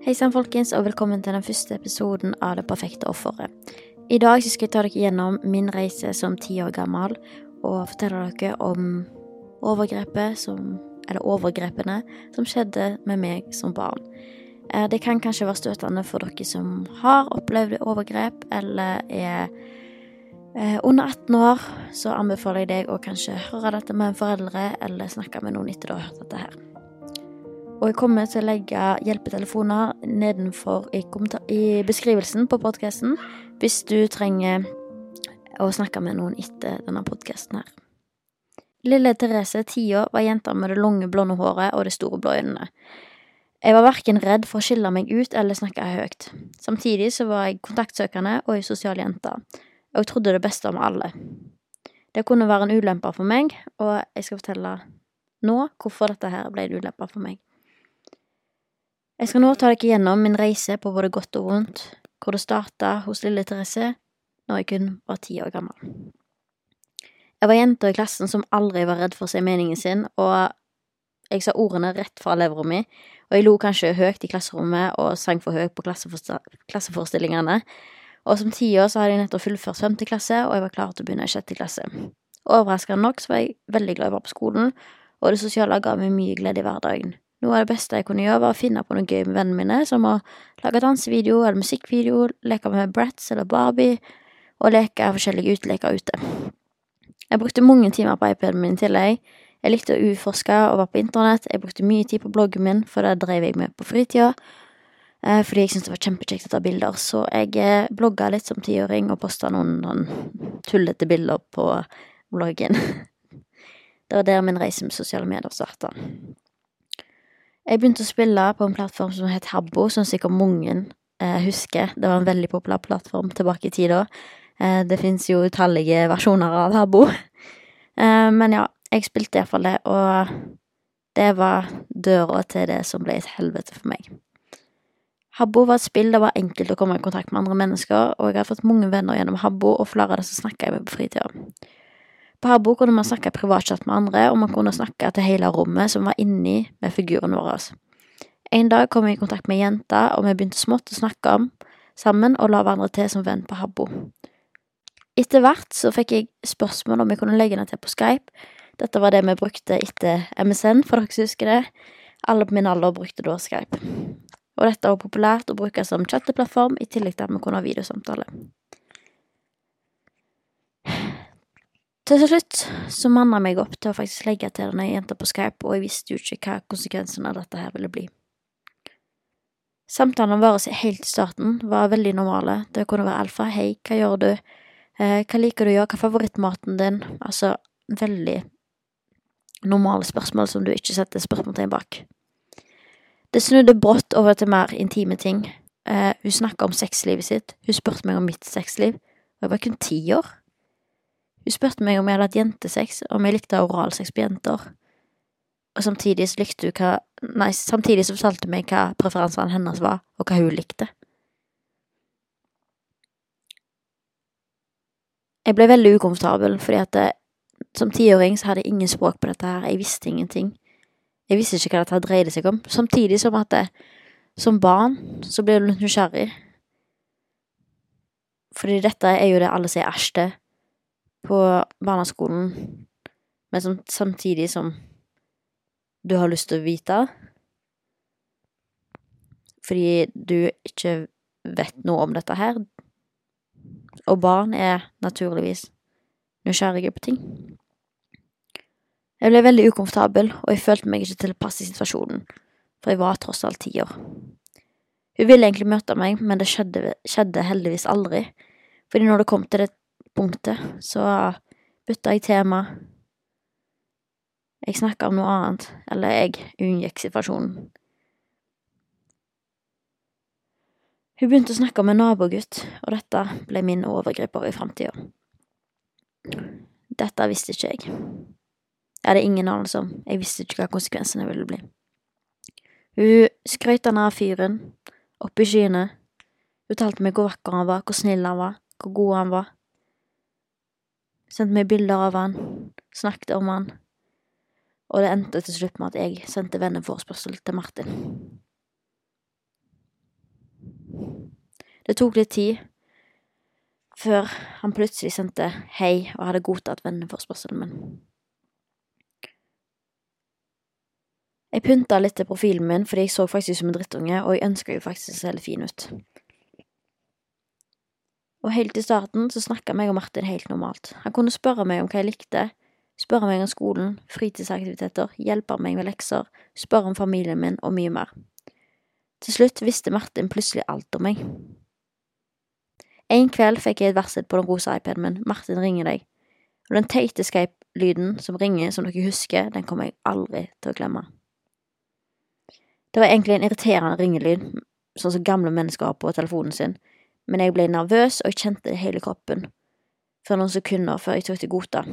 Hei sann, folkens, og velkommen til den første episoden av Det perfekte offeret. I dag skal jeg ta dere gjennom min reise som ti år gammel, og fortelle dere om overgrepet som Eller overgrepene som skjedde med meg som barn. Eh, Det kan kanskje være støtende for dere som har opplevd overgrep, eller er eh, under 18 år, så anbefaler jeg deg å kanskje høre dette med en foreldre, eller snakke med noen etter du har hørt dette her. Og jeg kommer til å legge hjelpetelefoner nedenfor i, i beskrivelsen på podkasten hvis du trenger å snakke med noen etter denne podkasten her. Lille Therese, ti år, var jenta med det lange, blonde håret og de store blå øynene. Jeg var verken redd for å skille meg ut eller snakke høyt. Samtidig så var jeg kontaktsøkende og ei sosial jente, og jeg trodde det beste om alle. Det kunne være en ulempe for meg, og jeg skal fortelle nå hvorfor dette her ble en ulempe for meg. Jeg skal nå ta dere gjennom min reise på både godt og vondt, hvor det starta hos lille Therese når jeg kun var ti år gammel. Jeg var jenta i klassen som aldri var redd for å si meningen sin, og jeg sa ordene rett fra levra mi, og jeg lo kanskje høyt i klasserommet og sang for høyt på klasseforestillingene, og som tiår så hadde jeg nettopp fullført femte klasse, og jeg var klar til å begynne i sjette klasse. Overraskende nok så var jeg veldig glad jeg var på skolen, og det sosiale ga meg mye glede i hverdagen. Noe av det beste jeg kunne gjøre, var å finne på noe gøy med vennene mine, som å lage dansevideo eller musikkvideo, leke med Bratz eller Barbie, og leke forskjellige uteleker ute. Jeg brukte mange timer på iPaden min i tillegg. Jeg likte å utforske og være på internett. Jeg brukte mye tid på bloggen min, for det drev jeg med på fritida. Eh, fordi jeg syntes det var kjempekjekt å ta bilder. Så jeg eh, blogga litt som tiåring og posta noen noen tullete bilder på bloggen. Det var der min reise med sosiale medier starta. Jeg begynte å spille på en plattform som het Habbo, som sikkert mange eh, husker. Det var en veldig populær plattform tilbake i tida. Eh, det fins jo utallige versjoner av Habbo. Eh, men ja, jeg spilte iallfall det, og det var døra til det som ble et helvete for meg. Habbo var et spill det var enkelt å komme i kontakt med andre mennesker, og jeg hadde fått mange venner gjennom Habbo, og flere av disse snakka jeg med på fritida. På Habbo kunne man snakke privatchat med andre, og man kunne snakke til hele rommet som var inni med figuren vår. En dag kom vi i kontakt med ei jente, og vi begynte smått å snakke om sammen og la hverandre til som venn på Habbo. Etter hvert så fikk jeg spørsmål om jeg kunne legge henne til på Skype. Dette var det vi brukte etter MSN, for dere som husker det. Alle på min alder brukte da Skype. Og dette var populært å bruke som chatteplattform, i tillegg til at vi kunne ha videosamtale. Til slutt så manna jeg meg opp til å faktisk legge til denne jenta på Skype, og jeg visste jo ikke hva konsekvensen av dette her ville bli. Samtalene våre helt i starten var veldig normale. Det kunne være alfa, hei, hva gjør du, eh, hva liker du å gjøre, hva er favorittmaten din, altså veldig normale spørsmål som du ikke setter spørsmålstegn bak. Det snudde brått over til mer intime ting. Eh, hun snakka om sexlivet sitt, hun spurte meg om mitt sexliv, og jeg var kun ti år. Hun spurte meg om jeg hadde hatt jentesex, om jeg likte oralsex på jenter. Og samtidig så likte hun hva Nei, samtidig så fortalte hun meg hva preferansene hennes var, og hva hun likte. Jeg ble veldig ukomfortabel, fordi at det, som tiåring så hadde jeg ingen språk på dette her, jeg visste ingenting. Jeg visste ikke hva dette dreide seg om, samtidig som at det, som barn så blir du litt nysgjerrig. Fordi dette er jo det alle sier æsj til på barneskolen, men som, samtidig som du har lyst til å vite. Fordi du ikke vet noe om dette her. Og barn er naturligvis nysgjerrige på ting. Jeg ble veldig ukomfortabel, og jeg følte meg ikke tilpass i situasjonen, for jeg var tross alt ti år. Hun ville egentlig møte meg, men det skjedde, skjedde heldigvis aldri, fordi når det kom til det punktet så bytta jeg tema. Jeg snakka om noe annet, eller jeg unngikk situasjonen. Hun begynte å snakke om en nabogutt, og dette ble min overgriper i framtida. Dette visste ikke jeg. Jeg hadde ingen anelse om, jeg visste ikke hva konsekvensene ville bli. Hun skrøt av fyren, opp i skyene, fortalte meg hvor vakker han var, hvor snill han var, hvor god han var. Sendte meg bilder av han, snakket om han, og det endte til slutt med at jeg sendte venneforespørsel til Martin. Det tok litt tid før han plutselig sendte hei og hadde godtatt venneforespørselen min. Jeg pynta litt til profilen min fordi jeg så faktisk ut som en drittunge, og jeg ønska jo faktisk å se litt fin ut. Og helt i starten så snakka meg og Martin helt normalt. Han kunne spørre meg om hva jeg likte, spørre meg om skolen, fritidsaktiviteter, hjelpe meg med lekser, spørre om familien min og mye mer. Til slutt visste Martin plutselig alt om meg. En kveld fikk jeg et varsel på den rosa iPaden min. Martin ringer deg. Og den teite Skype-lyden som ringer, som dere husker, den kommer jeg aldri til å glemme. Det var egentlig en irriterende ringelyd, sånn som gamle mennesker har på telefonen sin, men jeg ble nervøs, og jeg kjente det hele kroppen for noen sekunder før jeg tok til gota.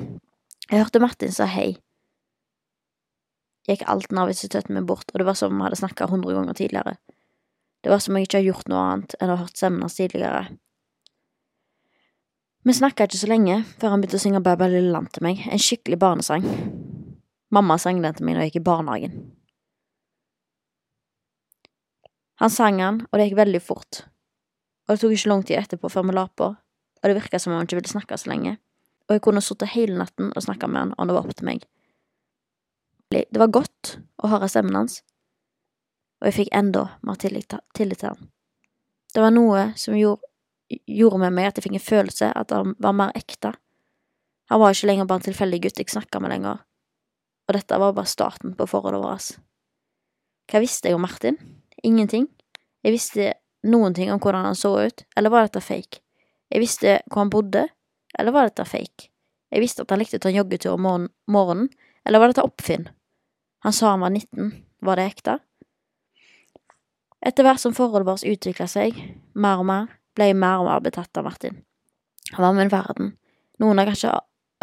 Jeg hørte Martin sa hei. Gikk alt nervøsiteten min bort, og det var som om vi hadde snakka hundre ganger tidligere. Det var som om jeg ikke hadde gjort noe annet enn å ha hørt stemmen hans tidligere. Vi snakka ikke så lenge før han begynte å synge bæ lille land til meg, en skikkelig barnesang. Mamma sang den til meg da jeg gikk i barnehagen. Han sang den, og det gikk veldig fort, og det tok ikke lang tid etterpå før vi la på, og det virka som om han ikke ville snakke så lenge, og jeg kunne sittet hele natten og snakka med han og det var opp til meg. Det var godt å høre stemmen hans, og jeg fikk enda mer tillit til han. Det var noe som gjorde gjorde med meg at jeg fikk en følelse at han var mer ekte. Han var ikke lenger bare en tilfeldig gutt jeg snakka med lenger, og dette var bare starten på forholdet vårt. Hva visste jeg om Martin? Ingenting. Jeg visste noen ting om hvordan han så ut, eller var dette fake? Jeg visste hvor han bodde, eller var dette fake? Jeg visste at han likte å ta en joggetur om morgenen, eller var dette oppfinn? Han sa han var 19, var det ekte? Etter hvert som forholdet vårt utvikla seg, mer og mer, ble jeg mer og mer betatt av Martin. Han var min verden. Noen har kanskje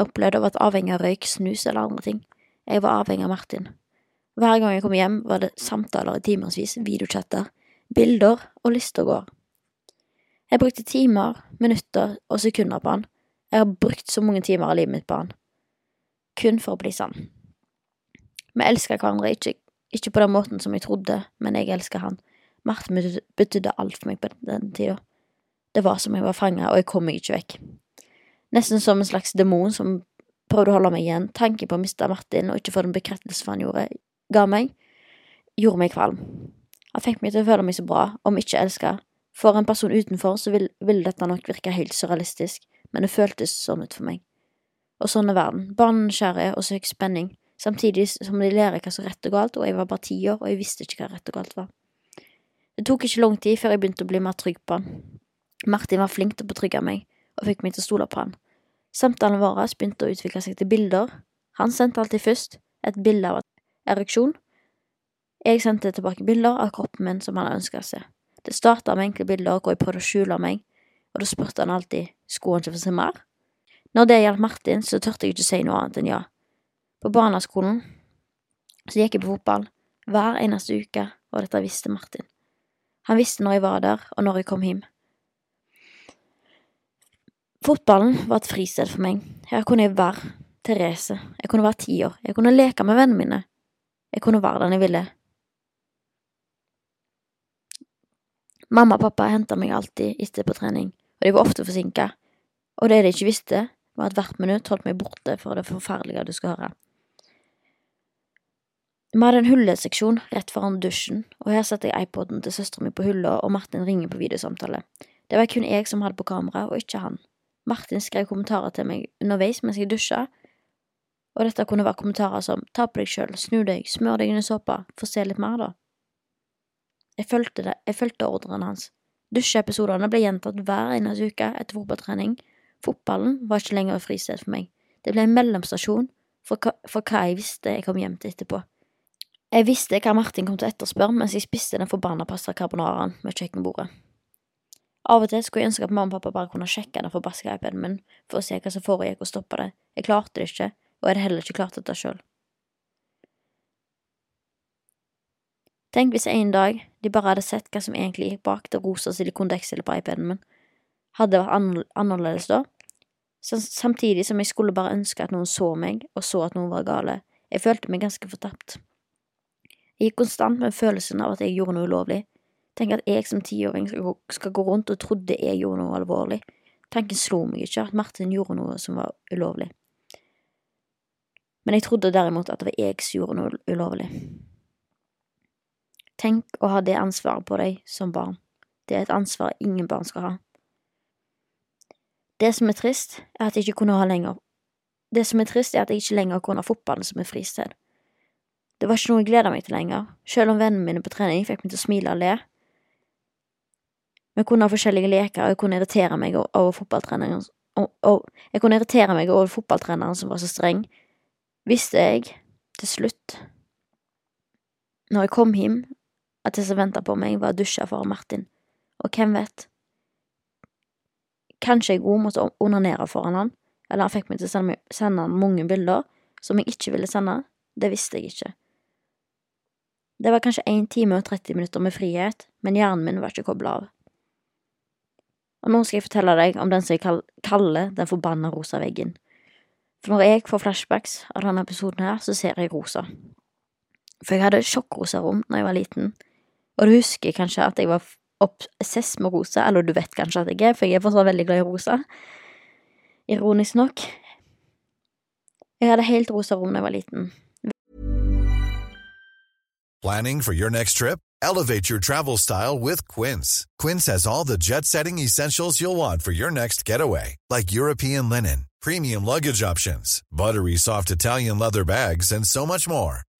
opplevd å være avhengig av røyk, snus eller andre ting. Jeg var avhengig av Martin. Hver gang jeg kom hjem, var det samtaler i timevis, videochatter, bilder og lister går. Jeg brukte timer, minutter og sekunder på han. Jeg har brukt så mange timer av livet mitt på han. Kun for å bli sann. Vi elska hverandre, ikke, ikke, på den måten som jeg trodde, men jeg elska han. Martin betydde alt for meg på den tida. Det var som jeg var fanga, og jeg kom meg ikke vekk. Nesten som en slags demon som prøvde å holde meg igjen. Tanken på å miste Martin og ikke få den bekreftelsen han gjorde, ga meg, gjorde meg kvalm. Han fikk meg til å føle meg så bra, om ikke elska. For en person utenfor så ville vil dette nok virke helt surrealistisk, men det føltes sånn ut for meg. Og sånn er verden. Barn er nysgjerrige og søker spenning, samtidig som de lærer hva som er rett og galt, og jeg var bare ti år, og jeg visste ikke hva rett og galt var. Det tok ikke lang tid før jeg begynte å bli mer trygg på han. Martin var flink til å betrygge meg, og fikk meg til å stole på han. Samtalen våre begynte å utvikle seg til bilder. Han sendte alltid først et bilde av ereksjon. Jeg sendte tilbake bilder av kroppen min som han ønska seg. Det starta med enkle bilder hvor jeg prøvde å skjule meg, og da spurte han alltid skulle han ikke få se mer. Når det gjaldt Martin, så turte jeg ikke si noe annet enn ja. På barneskolen så gikk jeg på fotball hver eneste uke, og dette visste Martin. Han visste når jeg var der, og når jeg kom hjem. Fotballen var et fristed for meg. Her kunne jeg være Therese. Jeg kunne være ti år. Jeg kunne leke med vennene mine. Jeg kunne være den jeg ville. Mamma og pappa henta meg alltid etter på trening, og de var ofte forsinka. Og det de ikke visste, var at hvert minutt holdt meg borte for det forferdelige du skal høre. Vi hadde en hulleseksjon rett foran dusjen, og her satte jeg iPoden til søstera mi på hylla, og Martin ringer på videosamtale. Det var kun jeg som hadde på kamera, og ikke han. Martin skrev kommentarer til meg underveis mens jeg dusja, og dette kunne være kommentarer som ta på deg sjøl, snu deg, smør deg under såpa, få se litt mer, da. Jeg fulgte det, jeg fulgte ordren hans. Dusjeepisodene ble gjentatt hver eneste uke etter fotballtrening, Fotballen var ikke lenger et fristed for meg. Det ble en mellomstasjon for hva, for hva jeg visste jeg kom hjem til etterpå. Jeg visste hva Martin kom til å etterspørre mens jeg spiste den forbanna pasta carbonaraen med kjøkkenbordet. Av og til skulle jeg ønske at mamma og pappa bare kunne sjekke den forbaska iPaden min for å se hva som foregikk og stoppe det. Jeg klarte det ikke, og jeg hadde heller ikke klart dette sjøl. Tenk hvis en dag de bare hadde sett hva som egentlig gikk bak det rosa silikondekselet på iPaden min. Hadde det vært annerledes da? Samtidig som jeg skulle bare ønske at noen så meg, og så at noen var gale. Jeg følte meg ganske fortapt. Jeg gikk konstant med følelsen av at jeg gjorde noe ulovlig, Tenk at jeg som tiåring skal gå rundt og trodde jeg gjorde noe alvorlig. Tanken slo meg ikke at Martin gjorde noe som var ulovlig. Men jeg trodde derimot at det var jeg som gjorde noe ulovlig. Tenk å ha det ansvaret på deg som barn. Det er et ansvar ingen barn skal ha. Det som er trist, er at jeg ikke kunne ha lenger Det som er trist, er at jeg ikke lenger kunne ha fotballen som et fristed. Det var ikke noe jeg gleda meg til lenger, selv om vennene mine på trening fikk meg til å smile og le, vi kunne ha forskjellige leker, og jeg kunne irritere meg over fotballtreneren og, og, Jeg kunne irritere meg over fotballtreneren som var så streng. Visste jeg, til slutt, når jeg kom hjem, at det som venta på meg, var å dusje for Martin. Og hvem vet? Kanskje jeg òg måtte onanere foran han, eller han fikk meg til å sende, sende han mange bilder som jeg ikke ville sende. Det visste jeg ikke. Det var kanskje én time og 30 minutter med frihet, men hjernen min var ikke kobla av. Og nå skal jeg fortelle deg om den som jeg kaller Den forbanna rosa veggen. For når jeg får flashbacks av denne episoden her, så ser jeg rosa. For jeg hadde sjokkrosa rom da jeg var liten, og du husker kanskje at jeg var obsess med rosa, eller du vet kanskje at jeg er, for jeg er fortsatt veldig glad i rosa. Ironisk nok. Jeg hadde helt rosa rom da jeg var liten. Planning for your next trip? Elevate your travel style with Quince. Quince has all the jet setting essentials you'll want for your next getaway, like European linen, premium luggage options, buttery soft Italian leather bags, and so much more.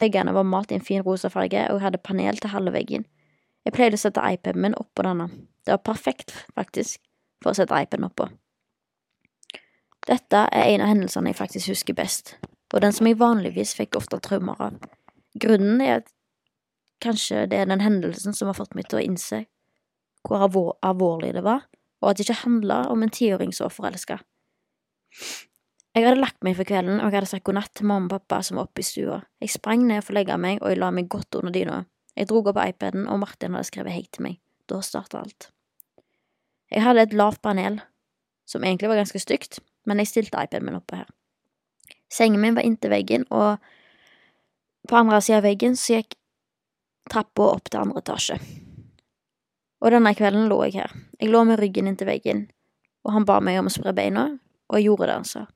Veggene var malt i en fin rosa farge, og jeg hadde panel til halve veggen. Jeg pleide å sette iPaden min oppå denne. Det var perfekt, faktisk, for å sette iPaden oppå. Dette er en av hendelsene jeg faktisk husker best, og den som jeg vanligvis fikk ofte traumer av. Grunnen er at kanskje det er den hendelsen som har fått meg til å innse hvor alvorlig det var, og at det ikke handla om en tiåring som var forelska. Jeg hadde lagt meg for kvelden, og jeg hadde sagt god natt til mamma og pappa som var oppe i stua. Jeg sprang ned for å legge meg, og jeg la meg godt under dyna. Jeg dro opp iPaden, og Martin hadde skrevet hei til meg. Da starta alt. Jeg hadde et lavt panel, som egentlig var ganske stygt, men jeg stilte iPaden min oppå her. Sengen min var inntil veggen, og på andre sida av veggen så gikk trappa opp til andre etasje. Og denne kvelden lå jeg her. Jeg lå med ryggen inntil veggen, og han ba meg om å spre beina, og jeg gjorde det sa.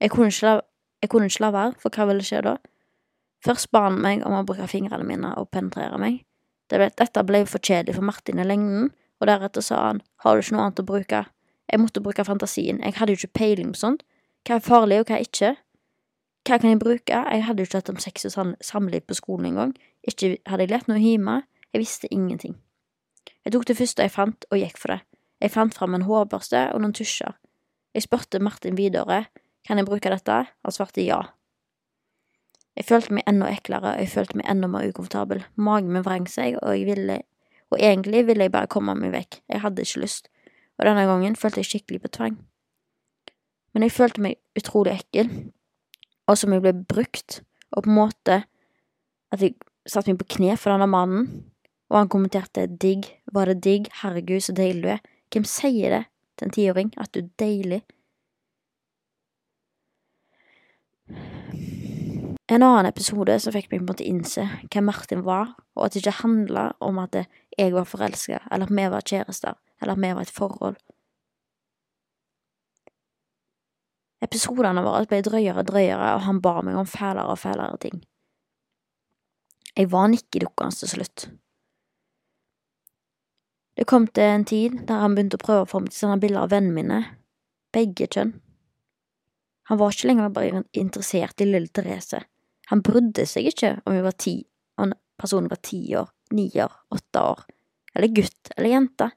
Jeg kunne, la, jeg kunne ikke la være, for hva ville skje da? Først ba han meg om å bruke fingrene mine og penetrere meg. Dette ble for kjedelig for Martin i lengden, og deretter sa han, har du ikke noe annet å bruke? Jeg måtte bruke fantasien, jeg hadde jo ikke peiling på sånt. Hva er farlig, og hva er ikke? Hva kan jeg bruke? Jeg hadde jo ikke hatt om sex og samliv på skolen engang. Ikke hadde jeg lært noe hjemme. Jeg visste ingenting. Jeg tok det første jeg fant, og gikk for det. Jeg fant fram en hårbørste og noen tusjer. Jeg spurte Martin videre, kan jeg bruke dette? Han svarte ja. Jeg følte meg enda eklere, og jeg følte meg enda mer ukomfortabel. Magen min vrang seg, og jeg ville Og egentlig ville jeg bare komme meg vekk. Jeg hadde ikke lyst, og denne gangen følte jeg skikkelig på tvang. Men jeg følte meg utrolig ekkel, og som jeg ble brukt, og på en måte at jeg satte meg på kne for denne mannen. og han kommenterte digg, var det digg, herregud, så deilig du er. Hvem sier det til en tiåring, at du er deilig? En annen episode som fikk meg på en måte innse hvem Martin var, og at det ikke handla om at jeg var forelska, eller at vi var kjærester, eller at vi var et forhold. Episodene våre ble drøyere og drøyere, og han ba meg om fælere og fælere ting. Jeg var nikkedukkende til slutt. Det kom til en tid der han begynte å prøve å få meg til å sende bilder av vennene mine, begge kjønn. Han var ikke lenger bare interessert i lille Therese. Han brydde seg ikke om vi var ti, om personen var ti år, ni år, åtte år, eller gutt eller jente.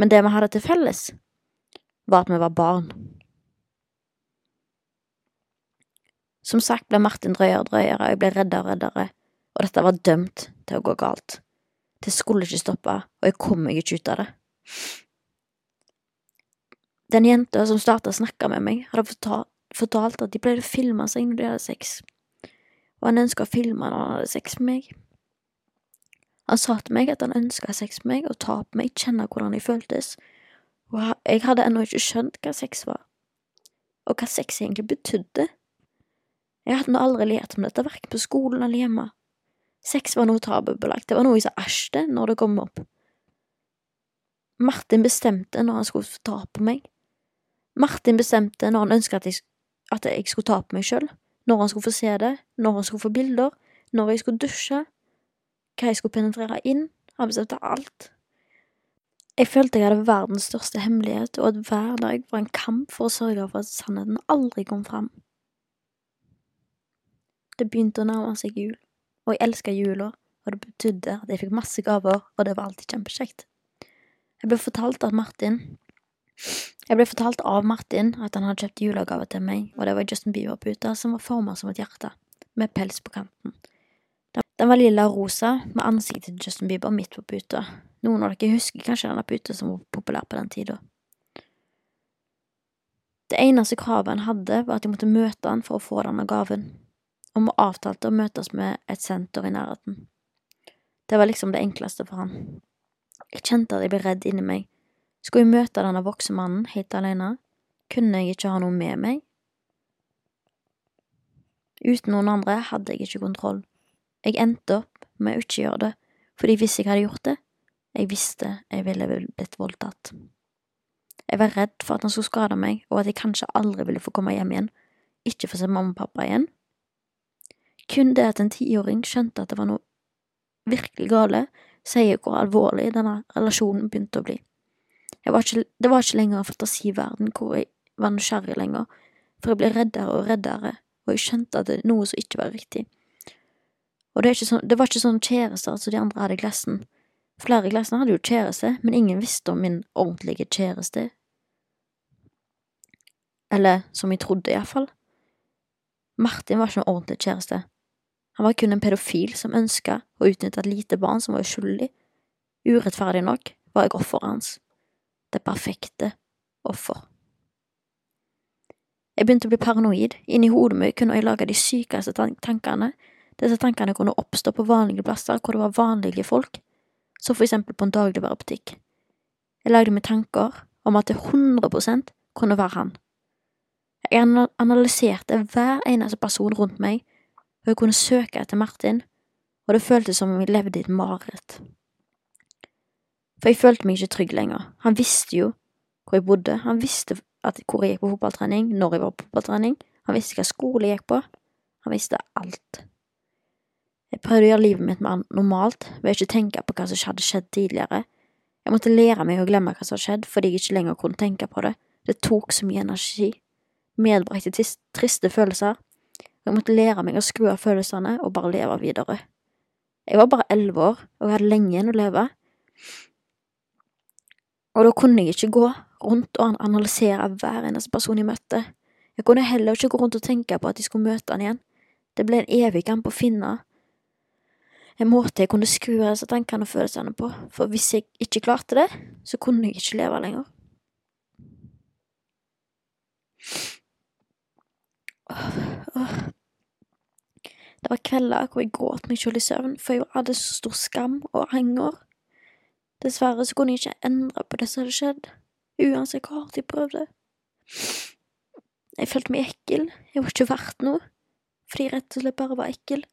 Men det vi hadde til felles, var at vi var barn. Som sagt ble Martin drøyere og drøyere, og jeg ble reddere og reddere, og dette var dømt til å gå galt. Det skulle ikke stoppe, og jeg kom meg ikke ut av det. Den jenta som starta å snakke med meg, hadde fortalt, fortalt at de pleide å filme seg når de hadde sex, og han ønska å filme når han hadde sex med meg. Han sa til meg at han ønska sex med meg og ta på meg, kjenne hvordan jeg føltes, og jeg hadde ennå ikke skjønt hva sex var, og hva sex egentlig betydde. Jeg hadde aldri lært om dette, verken på skolen eller hjemme. Sex var noe tabubelagt, det var noe jeg sa æsj til når det kom opp. Martin bestemte når han skulle ta på meg. Martin bestemte når han ønsket at jeg, at jeg skulle ta på meg sjøl, når han skulle få se det, når han skulle få bilder, når jeg skulle dusje, hva jeg skulle penetrere inn, han bestemte alt. Jeg følte jeg hadde verdens største hemmelighet, og at hver dag var en kamp for å sørge for at sannheten aldri kom fram. Det begynte å nærme seg jul, og jeg elska jula, og det betydde at jeg fikk masse gaver, og det var alltid kjempekjekt. Jeg ble fortalt at Martin Jeg ble fortalt av Martin at han hadde kjøpt julegave til meg, og det var Justin Bieber-puta som var forma som et hjerte, med pels på kanten. Den var lilla og rosa, med ansiktet til Justin Bieber midt på puta. Noen av dere husker kanskje denne puta som var populær på den tida. Det eneste kravet han hadde, var at jeg måtte møte han for å få denne gaven, og vi avtalte å møtes med et senter i nærheten. Det var liksom det enkleste for han. Jeg kjente at jeg ble redd inni meg. Skulle jeg møte denne voksne mannen helt alene? Kunne jeg ikke ha noe med meg? Uten noen andre hadde jeg ikke kontroll. Jeg endte opp med å ikke gjøre det, fordi hvis jeg hadde gjort det, jeg visste jeg ville blitt voldtatt. Jeg var redd for at han skulle skade meg, og at jeg kanskje aldri ville få komme hjem igjen, ikke få se mamma og pappa igjen. Kun det at en tiåring skjønte at det var noe virkelig gale, sier hvor alvorlig denne relasjonen begynte å bli. Var ikke, det var ikke lenger en fantasiverden hvor jeg var nysgjerrig lenger, for jeg ble reddere og reddere, og jeg skjønte at det er noe som ikke var riktig. Og det, sånn, det var ikke sånn kjærester som de andre hadde i klassen. Flere i klassen hadde jo kjæreste, men ingen visste om min ordentlige kjæreste. Eller som jeg trodde, iallfall. Martin var ikke noen ordentlig kjæreste. Han var kun en pedofil som ønska å utnytte et lite barn som var uskyldig. Urettferdig nok var jeg offeret hans. Det perfekte offer. Jeg begynte å bli paranoid. Inni hodet mitt kunne jeg lage de sykeste tankene. Disse tankene kunne oppstå på vanlige plasser hvor det var vanlige folk, som for eksempel på en dagligvarebutikk. Jeg lagde meg tanker om at det 100% kunne være han. Jeg analyserte hver eneste person rundt meg og jeg kunne søke etter Martin, og det føltes som om jeg levde i et mareritt. For jeg følte meg ikke trygg lenger. Han visste jo hvor jeg bodde, han visste hvor jeg gikk på fotballtrening, når jeg var på fotballtrening, han visste hva skole jeg gikk på, han visste alt. Jeg prøvde å gjøre livet mitt mer normalt ved ikke tenke på hva som hadde skjedd tidligere. Jeg måtte lære meg å glemme hva som hadde skjedd, fordi jeg ikke lenger kunne tenke på det. Det tok så mye energi. Medbrakte triste følelser, jeg måtte lære meg å skru av følelsene og bare leve videre. Jeg var bare elleve år, og jeg hadde lenge igjen å leve. Og da kunne jeg ikke gå rundt og analysere hver eneste person jeg møtte. Jeg kunne heller ikke gå rundt og tenke på at jeg skulle møte han igjen. Det ble en evig kamp å finne en måte jeg kunne skru av tankene og følelsene på, for hvis jeg ikke klarte det, så kunne jeg ikke leve lenger. Det var kvelder hvor jeg gråt meg selv i søvn, for jeg hadde så stor skam og anger. Dessverre så kunne jeg ikke endre på det som hadde skjedd, uansett hvor hardt jeg prøvde. Jeg følte meg ekkel, jeg var ikke verdt noe, fordi jeg rett og slett bare var ekkel.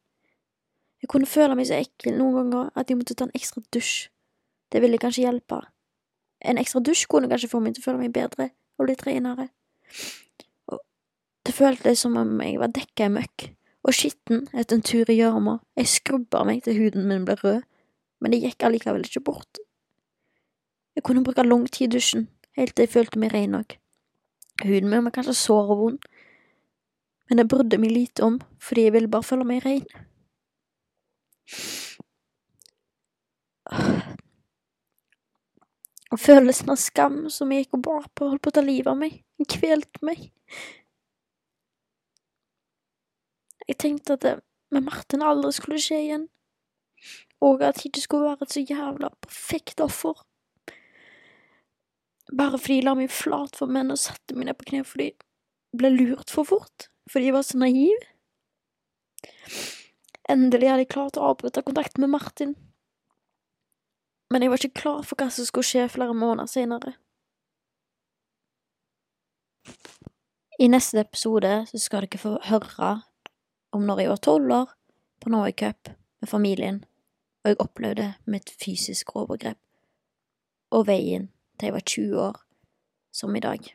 Jeg kunne føle meg så ekkel noen ganger at jeg måtte ta en ekstra dusj. Det ville kanskje hjelpe. En ekstra dusj kunne kanskje få meg til å føle meg bedre og litt renere. Og det føltes som om jeg var dekka i møkk og skitten etter en tur i gjørma. Jeg skrubba meg til huden min ble rød, men det gikk allikevel ikke bort. Jeg kunne bruke lang tid i dusjen, helt til jeg følte meg ren nok. Huden min var kanskje sår og vond, men det brydde meg lite om, fordi jeg ville bare føle meg ren. Og følelsen av skam som jeg gikk og bar på, holdt på å ta livet av meg, den kvelte meg. Jeg tenkte at det med Martin aldri skulle skje igjen, og at jeg ikke skulle være et så jævla perfekt offer bare fordi de la meg flat for menn og satte meg ned på kne fordi jeg ble lurt for fort, fordi jeg var så naiv. Endelig hadde jeg klart å avbryte kontakten med Martin, men jeg var ikke klar for hva som skulle skje flere måneder senere. I neste episode så skal dere få høre om når jeg var tolv år på Norway Cup med familien, og jeg opplevde mitt fysisk overgrep, og veien til jeg var 20 år, som i dag.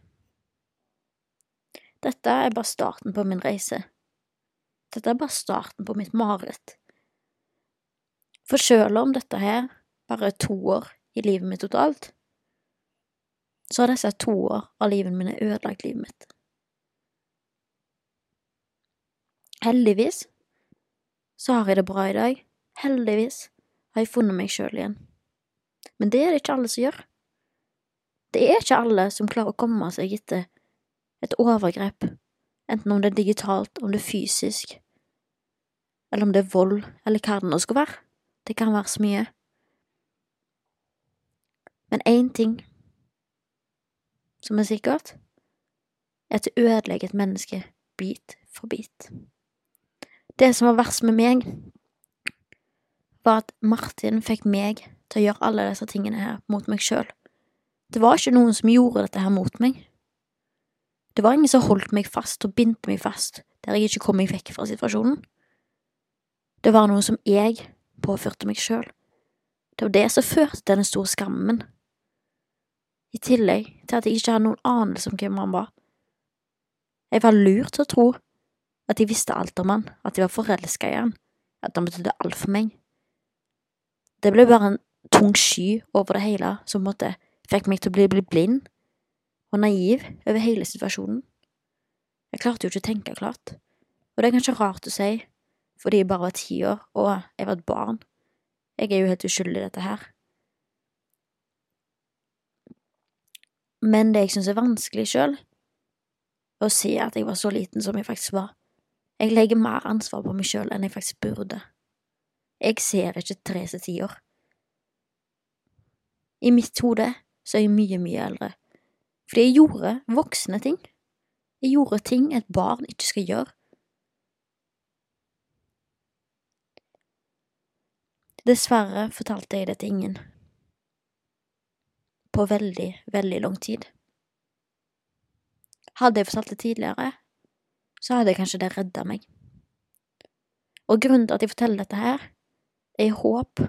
Dette er bare starten på min reise. Dette er bare starten på mitt mareritt. For selv om dette her bare er to år i livet mitt totalt, så har disse to år av livet mitt ødelagt livet mitt. Heldigvis så har jeg det bra i dag. Heldigvis har jeg funnet meg sjøl igjen. Men det er det ikke alle som gjør. Det er ikke alle som klarer å komme seg etter et overgrep, enten om det er digitalt, om det er fysisk, eller om det er vold, eller hva det nå skal være. Det kan være så mye. Men én ting som er sikkert, er at det ødelegger et menneske bit for bit. Det som var verst med meg, var at Martin fikk meg til å gjøre alle disse tingene her mot meg sjøl. Det var ikke noen som gjorde dette her mot meg. Det var ingen som holdt meg fast og bindte meg fast der jeg ikke kom meg vekk fra situasjonen. Det var noe som jeg påførte meg sjøl. Det var det som førte til den store skammen. I tillegg til at jeg ikke hadde noen anelse om hvem han var. Jeg var lurt til å tro at jeg visste alt om han, at jeg var forelska i han, at han betydde alt for meg. Det ble bare en tung sky over det hele som måtte fikk meg til å bli, bli blind og naiv over hele situasjonen. Jeg klarte jo ikke å tenke klart, og det er kanskje rart å si, fordi jeg bare var ti år og jeg var et barn. Jeg er jo helt uskyldig i dette her. Men det jeg synes er vanskelig sjøl, å si at jeg var så liten som jeg faktisk var. Jeg legger mer ansvar på meg sjøl enn jeg faktisk burde. Jeg ser ikke tre til ti år. I mitt hode så er jeg mye, mye eldre. Fordi jeg gjorde voksne ting. Jeg gjorde ting et barn ikke skal gjøre. Dessverre fortalte jeg det til ingen. På veldig, veldig lang tid. Hadde jeg fortalt det tidligere, så hadde jeg kanskje det redda meg. Og grunnen til at jeg forteller dette her, er i håp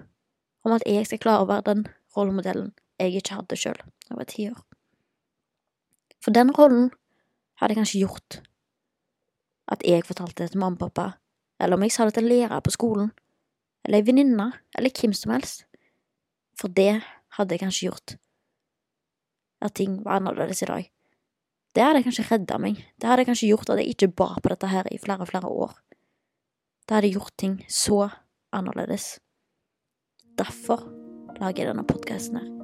om at jeg skal klare å være den rollemodellen jeg ikke hadde sjøl da jeg var ti år. For den rollen hadde jeg kanskje gjort at jeg fortalte det til mamma og pappa, eller om jeg sa det til lærer på skolen, eller ei venninne, eller hvem som helst. For det hadde jeg kanskje gjort at ting var annerledes i dag. Det hadde kanskje redda meg, det hadde kanskje gjort at jeg ikke bar på dette her i flere og flere år. Det hadde gjort ting så annerledes. Derfor lager jeg denne podkasten her.